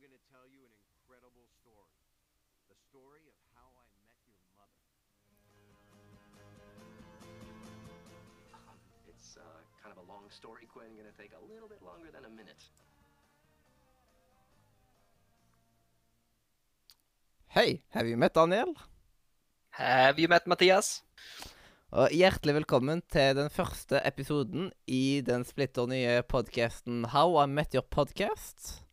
going to tell you an incredible story. The story of how I met your mother. It's uh, kind of a long story, Quinn. to take a little bit longer than a minute. Hei, have you met Daniel? Have you met Mathias? Og hjertelig velkommen til den første episoden i den splitter nye podcasten How I Met Your Podcast.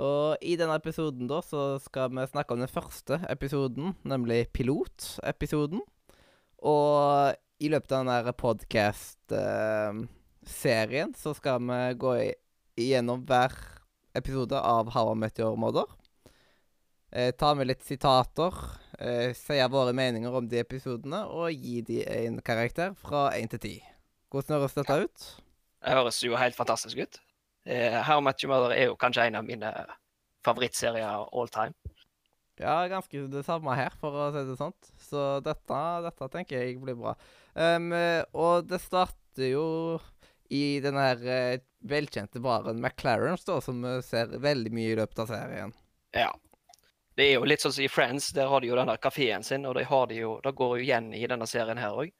Og i denne episoden da, så skal vi snakke om den første episoden, nemlig pilotepisoden. Og i løpet av denne podcast-serien så skal vi gå igjennom hver episode av How I Met Your Mother. Eh, ta med litt sitater, eh, si våre meninger om de episodene, og gi de en karakter fra 1 til 10. Hvordan høres dette ut? Det høres jo helt fantastisk ut. Eh, How Much Mother er jo kanskje en av mine favorittserier all time. Ja, ganske det samme her, for å si det sånn. Så dette, dette tenker jeg blir bra. Um, eh, og det starter jo i den her eh, velkjente baren McLarens, da, som vi ser veldig mye i løpet av serien. Ja. Det er jo litt sånn som i Friends, der har de jo den der kafeen sin, og det, har de jo, det går jo igjen i denne serien her òg.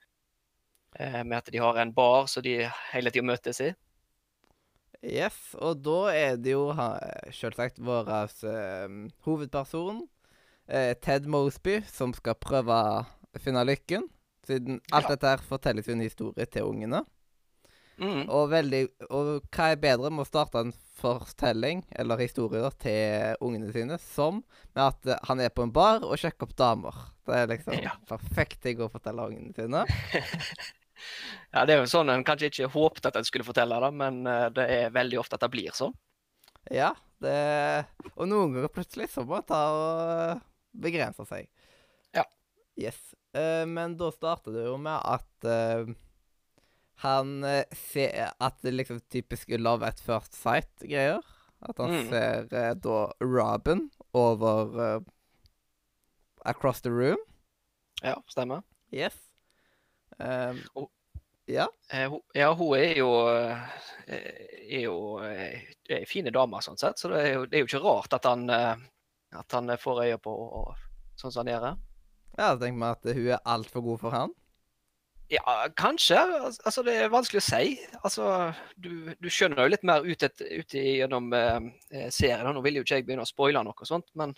Eh, med at de har en bar som de hele tida møtes i. Yes, og da er det jo selvsagt vår eh, hovedperson, eh, Ted Mosby, som skal prøve å finne lykken. Siden alt Ja. dette her fortelles jo en historie til ungene. Mm. Og, veldig, og hva er bedre med å starte en fortelling, eller historie, til ungene sine, som med at eh, han er på en bar og sjekker opp damer. Det er liksom Ja. perfekt ting å fortelle ungene sine. Ja, det er jo sånn en kanskje ikke håpet at en skulle fortelle det, men eh, det er veldig ofte at det blir sånn. Ja, det Og noen ganger plutselig så må en ta og begrense seg. Ja. Yes. Eh, men da starter det jo med at eh, han ser At det liksom typisk love at first sight-greier. At han Mm. ser da Robin over uh, Across the room. Ja, stemmer. Yes. Um, ja. Eh, Ja, hun er jo, eh, er jo eh, ei fin dame, sånn sett. Så det er, jo, det er jo ikke rart at han, at han får øye på og, sånn som han gjør. Ja, så tenker vi at hun er altfor god for han. Ja, kanskje. Altså, det er vanskelig å si. Altså, du, du skjønner jo litt mer ut, et, ut i- gjennom eh, serien. Nå vil jo ikke jeg begynne å spoile noe sånt, men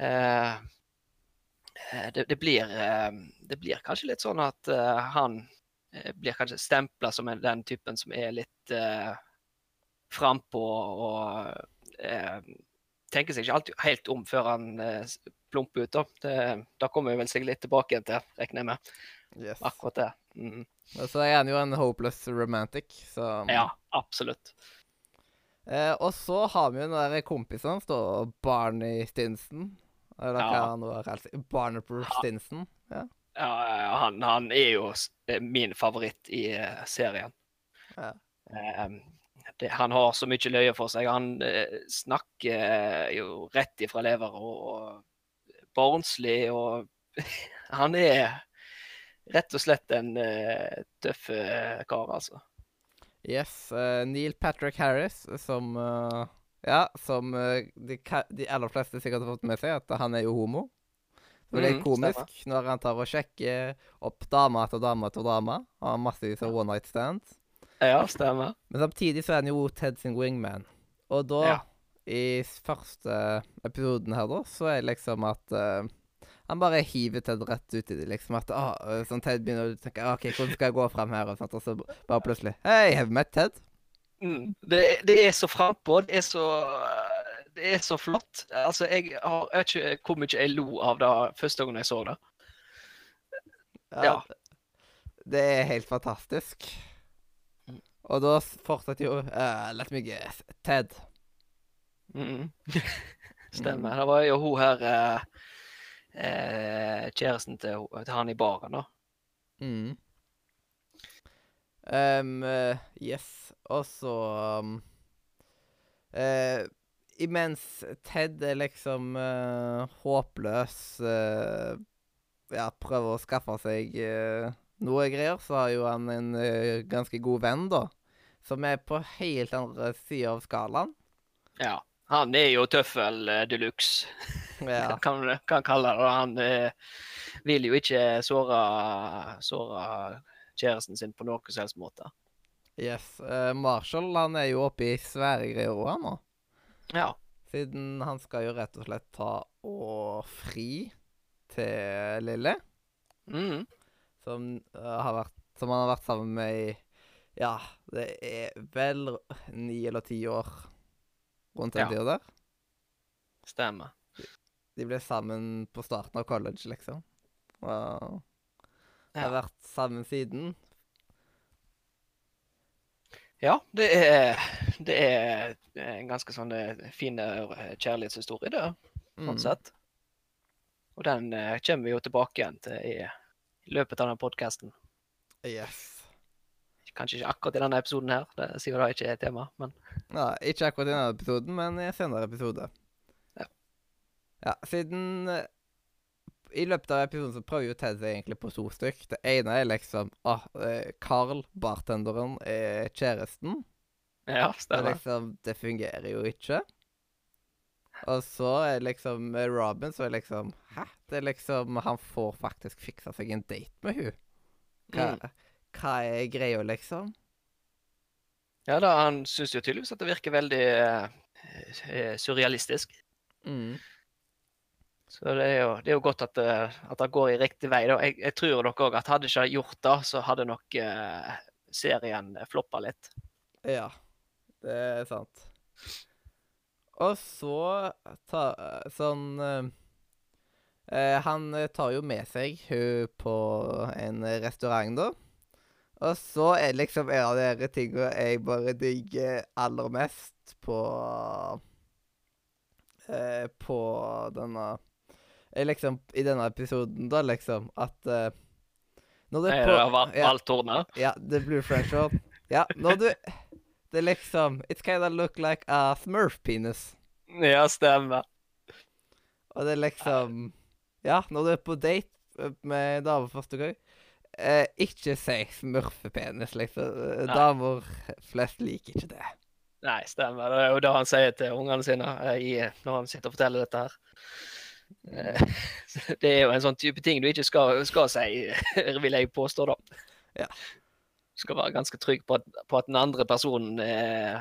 eh, det, det, blir, eh, det blir kanskje litt sånn at eh, han eh, blir kanskje stempla som den typen som er litt uh, frampå og uh, tenker seg ikke alltid helt om før han uh, plumper ut. Da. Det, da kommer vi vel sikkert litt tilbake igjen til, regner jeg med. Yes. Akkurat det. Mm. Så er han jo en hopeless romantic, så Ja, absolutt. Uh, og så har vi jo den der kompisen hans, Barney Stinson. Eller hva Ja. han var kalt. Barnaper Stinson. Ja. Ja, ja, han, han er jo eh, min favoritt i uh, serien. Ja. Um, det, han har så mye løye for seg. Han uh, snakker jo rett ifra lever og, og barnslig og Han er rett og slett en uh, tøff kar, altså. Yes. Neil Patrick Harris, som eh, Ja, som eh, de, de aller fleste sikkert har fått med seg, at han er jo homo. Så det er litt komisk når han tar og sjekker opp dame etter dame etter dame. Har massevis av one night stands. Ja, stemmer. Men samtidig så er han jo Ted sin wingman. Og da, Ja. i første episoden her, da, så er det liksom at uh, han bare hiver Ted rett ut i det, liksom. At ah, eh, sånn Ted begynner å tenke «Ah, OK, hvordan skal jeg gå frem her? Og, sånt, og så bare plutselig Hei, have you met Ted? Mm, det, det er så frampå. Det så det er så flott. Altså, jeg har vet ikke hvor mye jeg lo av det første gangen jeg så det. Ja. Det er helt fantastisk. Og da fortsetter jo uh, Let me guess Ted. Mm. Stemmer. Det var jo hun her uh, uh, Kjæresten til, til han i baren, da. Mm. Eh, yes. Og så um, uh, Imens Ted er liksom uh, håpløs uh, Ja, prøver å skaffe seg noe greier, så har jo han en ganske god venn, da. Som er på helt andre sida av skalaen. Ja. Han er jo tøffel de luxe, Ja. kan man kalle det. Han vil jo ikke såre, såre kjæresten sin på noen som helst måte. Yes. Uh, Marshall han er jo oppe i svære greier òg, nå. Ja. Siden han skal jo rett og slett ta og fri til Lille, Mm. som, uh, har vært, som han har vært sammen med i Ja, det er vel ni eller ti år rundt den Ja. tida der. Stemmer. De ble sammen på starten av college, liksom. Og har vært sammen siden. Ja, det er, det er en ganske sånn eh, fin eh, kjærlighetshistorie, det, Mm. sånn sett. Og den eh, kommer vi jo tilbake igjen til i, i løpet av den podkasten. Yes. Kanskje ikke akkurat i denne episoden her, det sier da ikke er tema, men Nei, ikke akkurat i denne episoden, men i en senere episode. Ja. Ja, siden I løpet av episoden så prøver jo Ted seg egentlig på to stykk. Det ene er liksom ah, eh, Carl, bartenderen, er kjæresten. ja, Det, er liksom, det fungerer jo ikke. Og så er liksom med Robin så er liksom Hæ? Det er liksom Han får faktisk fiksa seg en date med hun. Hva, Mm. hva er greia, liksom? Ja, da, han syns jo tydeligvis at det virker veldig eh, eh, surrealistisk. Mm. Så det er jo, det er jo godt at det, at det går i riktig vei. Jeg, jeg tror nok òg at hadde ikke gjort det, så hadde nok eh, serien floppa litt. Ja, det er sant. Og så ta, sånn eh, eh, Han tar jo med seg hun på en restaurant, da. Og så er liksom en av de tingene jeg bare digger aller mest på eh, På denne eh, Liksom i denne episoden, da, liksom, at uh, Når det Er på av ja. tårnet? Ja, The Blue French Roll. Ja, når du Det er liksom It kinda look like a Smurf penis. Ja, stemmer. Og det er liksom Ja, når du er på date eh, med en dame første gang eh, Ikke si smurfepenis, liksom. Eh, Nei. Damer flest liker ikke det. Nei, stemmer. Det er jo det han sier til ungene sine eh, når han sitter og forteller dette her. Eh, Det er jo en sånn type ting du ikke skal, skal si, vil jeg påstå, da. Ja. Du skal være ganske trygg på at, på at den andre personen eh,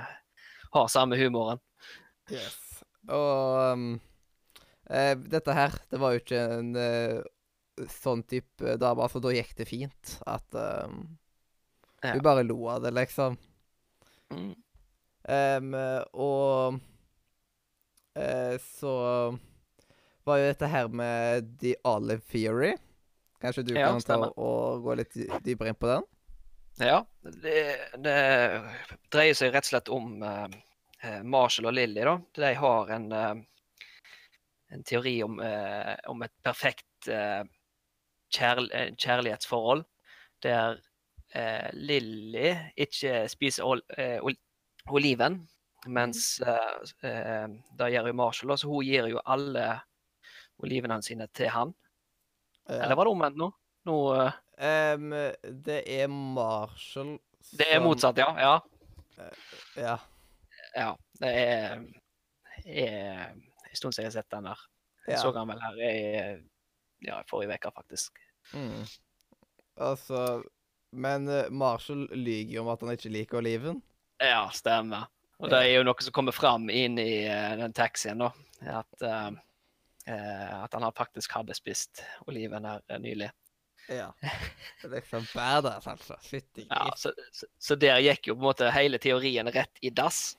har samme humoren. Yes. Og um, eh, dette her, det var jo ikke en uh, sånn type dame. Altså, da gikk det fint. At um, Ja. Hun bare lo av det, liksom. Mm. Um, og uh, så var jo dette her med The Olive Theory. Kanskje du Ja, kan ta og gå litt dypere inn på den? Ja, det, det dreier seg rett og slett om eh, Marshall og Lily. da. De har en, uh, en teori om, uh, om et perfekt kjærl kjærlighetsforhold, der eh, Lily ikke spiser ol ol oliven, mens eh, eh, det gjør jo Marshall. Så hun gir jo alle olivene sine til han. Eller var det omvendt nå? nå uh... um, det er Marshall det er som- motsatt, ja. ja. Ja. Ja, det er, er en stund siden jeg har sett den der. Jeg ja. så den vel her i ja, forrige uke, faktisk. Mm. Altså Men eh, Marshall lyver jo om at han ikke liker oliven. Ja, stemmer. Og det er jo noe som kommer fram inn i eh, den taxien, da. At, eh, at han faktisk hadde spist oliven her eh, nylig. Ja. Det liksom badass, altså. Fytti Ja, så, så, så der gikk jo på en måte hele teorien rett i dass.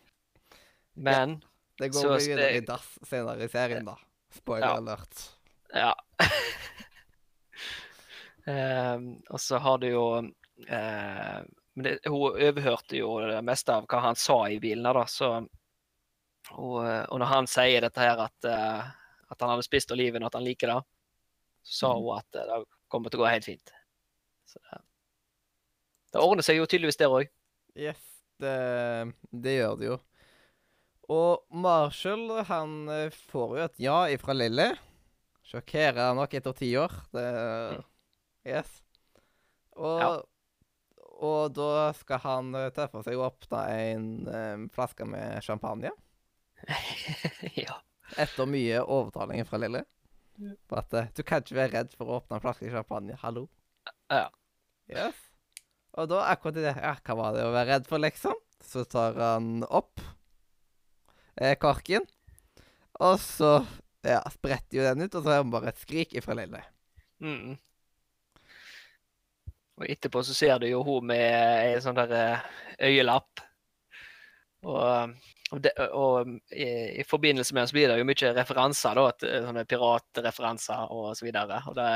Men Det går så mye videre i dass senere i serien, da. Spoiler Ja. alert. Ja. um, og så har du jo uh, men det, Hun overhørte jo det meste av hva han sa i bilen. da, så og, eh, og når han sier dette her at, eh, at han hadde spist oliven og at han liker det, så sa hun at eh, det kommer til å gå helt fint. Så det, det ordner seg jo tydeligvis der òg. Yes, det, det gjør det jo. Og Marshall, han eh, får jo et ja ifra Lilly. Sjokkerer nok etter ti år. Det Yes. Og, Ja. og da skal han eh, ta for seg å åpne en um, flaske med champagne. ja. Etter mye overtaling fra Lille. På at uh, du kan ikke være redd for å åpne en flaske champagne. Hallo. Ja. Yes. Og da, akkurat i det Ja, hva var det å være redd for, liksom? Så tar han opp eh, korken, og så ja, spretter jo den ut, og så er det bare et skrik ifra Lille. Mm. Og etterpå så ser du jo hun med en sånn der eh, øyelapp. Og, og, de, og i, i forbindelse med det så blir det jo mye referanser, da, til sånne piratreferanser og så videre. Og det,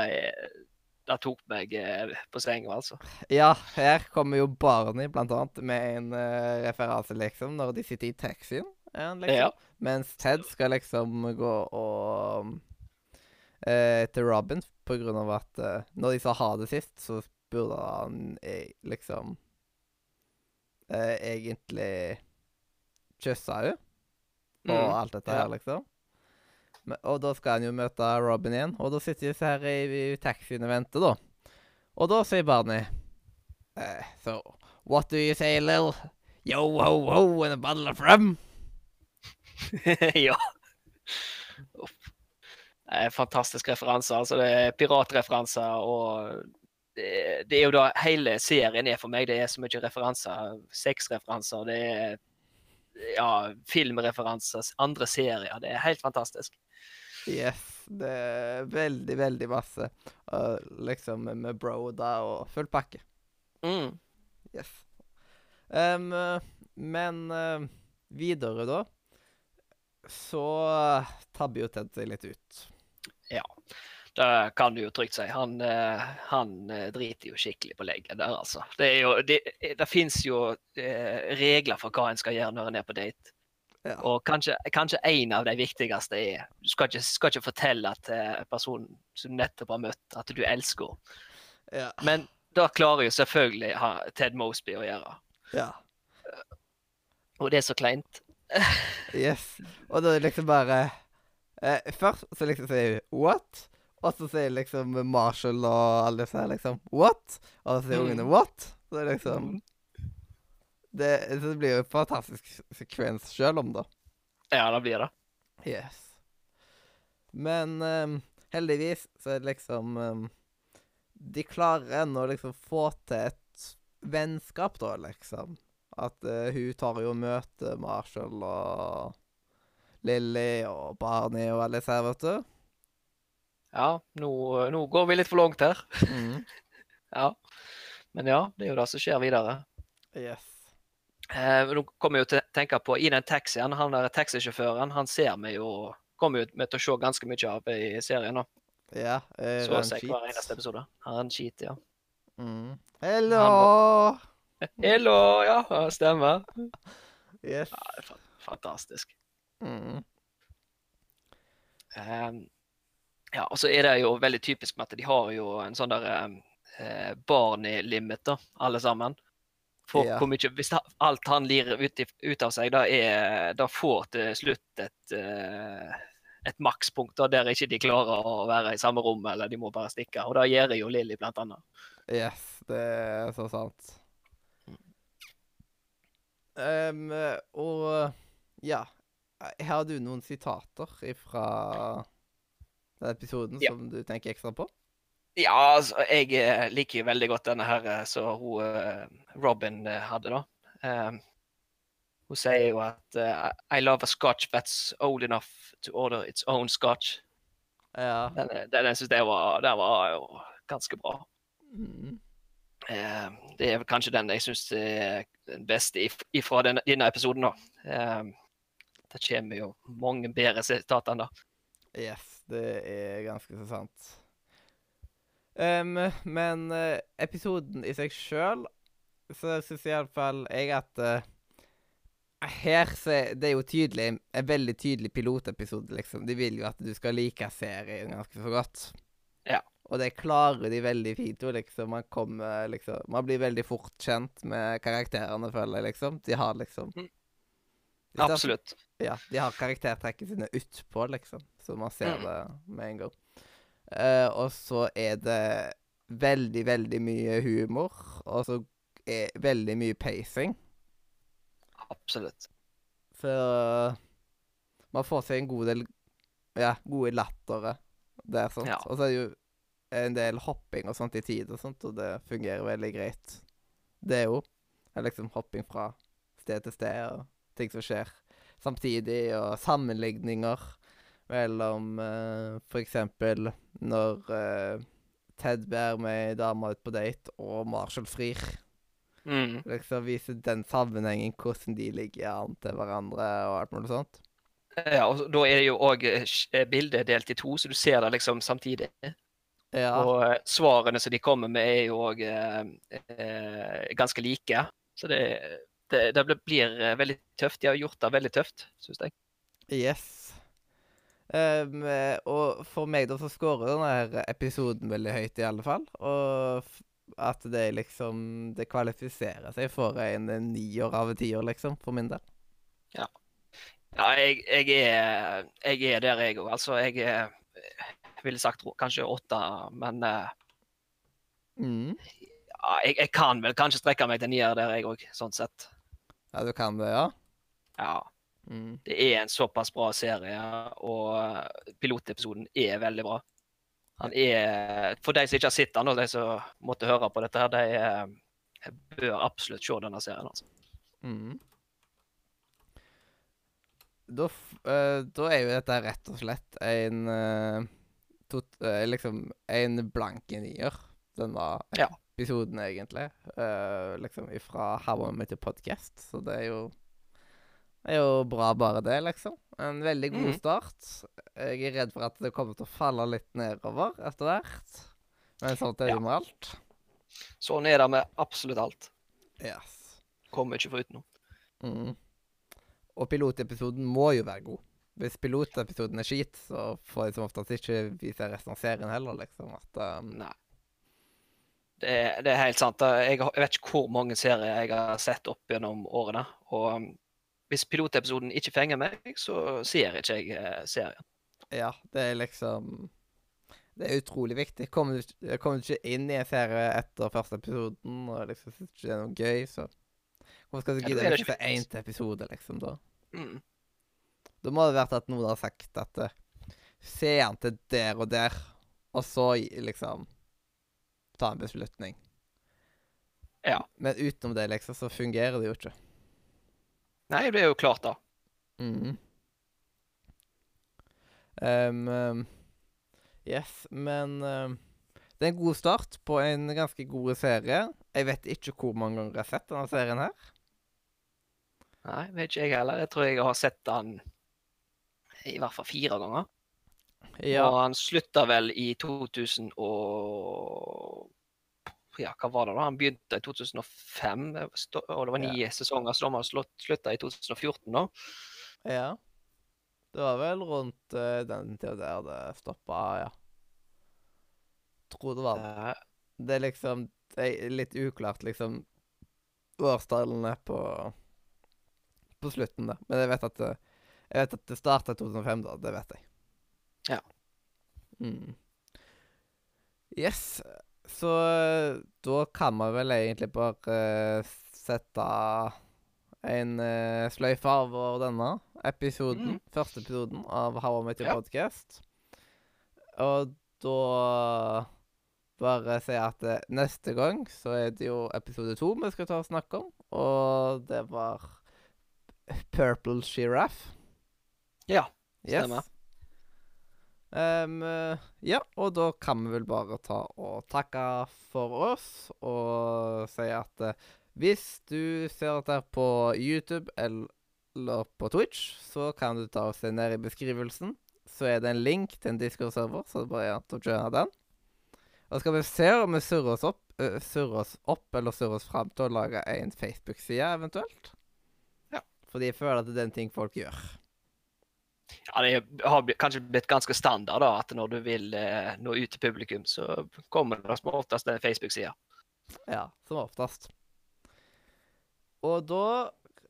det tok meg eh, på senga, altså. Ja, her kommer jo Barney blant annet med en uh, referanse, liksom, når de sitter i taxien. eh, liksom. Ja. Mens Ted skal liksom gå og uh, til Robin på grunn av at uh, når de sa ha det sist, så burde han eh, liksom uh, egentlig kysse henne og Mm, alt dette her, liksom. Men, og da skal han jo møte Robin igjen, og da sitter disse her i, i taxien og venter, da. Og da sier Barney eh, So, what do you say, Lil? Yo, ho, ho, and a bottle of rum? ja. Uff. Det er fantastisk referanse. Altså, det er piratreferanser, og det, det er jo da hele serien er for meg. Det er så mye referanser. Sexreferanser, det er ja, filmreferanser, andre serier. Det er helt fantastisk. Yes, det er veldig, veldig masse. Uh, liksom med, Broda og full pakke. Mm. Yes. Eh, men uh, videre, da, så tabber jo Ted seg litt ut. Det kan du jo trygt si. Han, eh, han eh, driter jo skikkelig på legget der, altså. Det, jo, det, det fins jo eh, regler for hva en skal gjøre når en er på date. Ja. Og kanskje, kanskje en av de viktigste er Du skal ikke, skal ikke fortelle til personen som du nettopp har møtt, at du elsker henne. Ja. Men det klarer jo selvfølgelig Ted Mosby å gjøre. ja. Og det er så kleint. Yes. Og da er det liksom bare eh, Først så liksom sier hun 'what?' Og så sier liksom Marshall og alle disse her liksom 'what?' Og så sier Mm. ungene 'what?' Så liksom det, så det blir jo en fantastisk sekvens sjøl om, da. Ja, det blir det. Yes. Men um, heldigvis så er det liksom um, De klarer ennå å liksom få til et vennskap, da, liksom. At uh, hun tar jo og møter Marshall og Lilly og Barney og alle disse her, vet du. Ja, nå, nå går vi litt for langt her. Mm. Ja. Men ja, det er jo det som skjer videre. Yes. Eh, nå kommer jeg jo til å tenke på I den taxien, han der taxisjåføren, han ser vi jo Kommer jo med til å se ganske mye av i serien. nå. Ja. er Så å si hver eneste episode. Han skit, ja. Mm. Hello! Hello! Ja, stemmer. Yes. Ja, det er fantastisk. Mm. Ehm, ja, og så er det jo veldig typisk med at de har jo en sånn der eh, Barney-limit, da, alle sammen. For Ja. hvor mye Hvis alt han lirer ut, ut av seg, da, er, da får til slutt et, eh, et makspunkt da, der ikke de klarer å være i samme rom, eller de må bare stikke. Og det gjør jo Lilly, blant annet. Yes, det er så sant. Um, og ja Har du noen sitater den episoden Ja. som du tenker ekstra på? Ja, altså, jeg eh, liker jo veldig godt denne her eh, som eh, Robin hadde, da. Um, hun sier jo at uh, I love a scotch that's old enough to order its own scotch. Ja. Den, den jeg synes det var, den var jo ganske bra. Mm. Eh, det er kanskje den jeg syns er den beste fra denne, denne episoden, da. Um, det kommer jo mange bedre sitater enn det. Yes, det er ganske så sant. Um, men uh, episoden i seg sjøl, så syns iallfall jeg at uh, her så Det er jo tydelig, en veldig tydelig pilotepisode, liksom. De vil jo at du skal like serien ganske så godt. Ja. Og det klarer de veldig fint. Og liksom, man kommer liksom Man blir veldig fort kjent med karakterene, føler jeg, liksom. De har liksom Mm. de tar- Absolutt. ja, de har karaktertrekkene sine utpå, liksom. Så man ser Mm. det med en gang. Uh, og så er det veldig, veldig mye humor. Og så er veldig mye pacing. Absolutt. Så Man får seg en god del ja, gode lattere der, sånt. Ja. Og så er det jo en del hopping og sånt i tid og sånt, og det fungerer veldig greit. Det er liksom hopping fra sted til sted, og ting som skjer samtidig, og sammenligninger mellom uh, for eksempel når uh, Ted bærer med ei dame ut på date, og Marshall frir. Mm. Liksom vise den sammenhengen, hvordan de ligger an til hverandre og alt mulig sånt. Ja, og da er det jo òg bildet delt i to, så du ser det liksom samtidig. Ja. Og eh, svarene som de kommer med, er jo òg eh, eh, ganske like. Så det, det, det blir- eh, veldig tøft. De har gjort det veldig tøft, syns jeg. Yes. Eh, og for meg da så scorer denne her episoden veldig høyt, i alle fall. Og at det liksom Det kvalifiserer seg for en nier av en tier, liksom, for min del. Ja, jeg, jeg, er, jeg er der, jeg òg. Altså, jeg jeg ville sagt kanskje åtte, men uh, Mm. ja, jeg, jeg kan vel kanskje strekke meg til nier der, jeg òg, sånn sett. Ja, du kan det, ja? Ja. Mm. Det er en såpass bra serie, og pilotepisoden er veldig bra. Han er For de som ikke har sett den, og de som måtte høre på dette, her, de eh, bør absolutt se denne serien. altså. Mm. Da, eh, da er jo dette rett og slett en eh, tot Liksom en blanke nier, denne Ja. episoden, egentlig. Liksom ifra How I Met Your Podcast. Så det er jo det er jo bra, bare det, liksom. En veldig god mm. start. Jeg er redd for at det kommer til å falle litt nedover etter hvert. Men sånt er det Ja. med alt. Sånn er det med absolutt alt. Yes. Kommer ikke foruten noe. Mm. Og pilotepisoden må jo være god. Hvis pilotepisoden er skit, så får jeg som oftest ikke vise resten av serien heller, liksom. At, um, Nei. Det er, det er helt sant. Jeg, jeg vet ikke hvor mange serier jeg har sett opp gjennom årene. Og um, hvis pilotepisoden ikke fenger meg, så ser ikke jeg eh, serien. ja, det er liksom Det er utrolig viktig. Kommer du, kommer du ikke inn i en serie etter første episoden og liksom syns ikke det er noe gøy, så Hvorfor skal du gidde å vits. én til episode, liksom, da? Mm. Da må det vært at noen har sagt at eh, Se han til der og der, og så liksom ta en beslutning. Ja. Men utenom det, liksom, så fungerer det jo ikke. Nei, det er jo klart, da. Mm. Um, um, yes, men um, det er en god start på en ganske god serie. Jeg vet ikke hvor mange ganger jeg har sett denne serien her. Nei, vet ikke jeg heller. Jeg tror jeg har sett den i hvert fall fire ganger. Ja, Og han slutta vel i 2000 og Ja, hva var det da? Han begynte i 2005, og det var ni sesonger, så da må han slutta i 2014, da. ja. Det var vel rundt uh, den tida der det stoppa, ja. Tror det var det. Eh, Det er liksom Det er litt uklart, liksom, årstallene på På slutten, da. Men jeg vet at det, jeg vet at det starta i 2005, da. Det vet jeg. Ja. Mm. Yes. Så eh, da kan man vel egentlig bare eh, sette en uh, sløyfe over denne episoden. Mm. Første episoden av How I Met Your Ja. Podcast. Og da bare si at eh, neste gang så er det jo episode to vi skal ta og snakke om. Og det var Purple Giraffe. Ja, stemmer. Ehm, eh, ja, og da kan vi vel bare ta og takke for oss og si at uh, hvis du ser dette på YouTube eller på Twitch, så kan du ta og se ned i beskrivelsen. Så er det en link til en Discord-server, så det er bare å joine den. Og skal vi se om vi surrer oss opp, uh, surrer oss opp eller surrer oss fram til å lage en Facebook-side eventuelt. Ja. Fordi jeg føler at det er den ting folk gjør. Ja, det har kanskje blitt ganske standard da, at når du vil eh, nå ut til publikum, så kommer det som oftest en Facebook-side. Ja, som oftest. Og da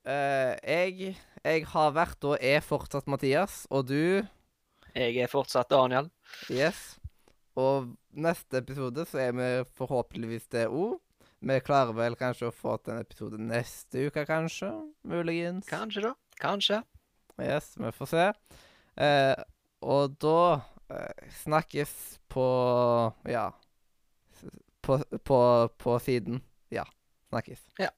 eh, jeg, jeg har vært og er fortsatt Mathias, og du Jeg er fortsatt Daniel. Yes. Og neste episode så er vi forhåpentligvis det òg. Vi klarer vel kanskje å få til en episode neste uke, kanskje? Muligens. Kanskje, da. Kanskje. Yes, vi får se. Eh, og da eh, snakkes på Ja. På, på, på siden. Ja. Snakkes. Kids,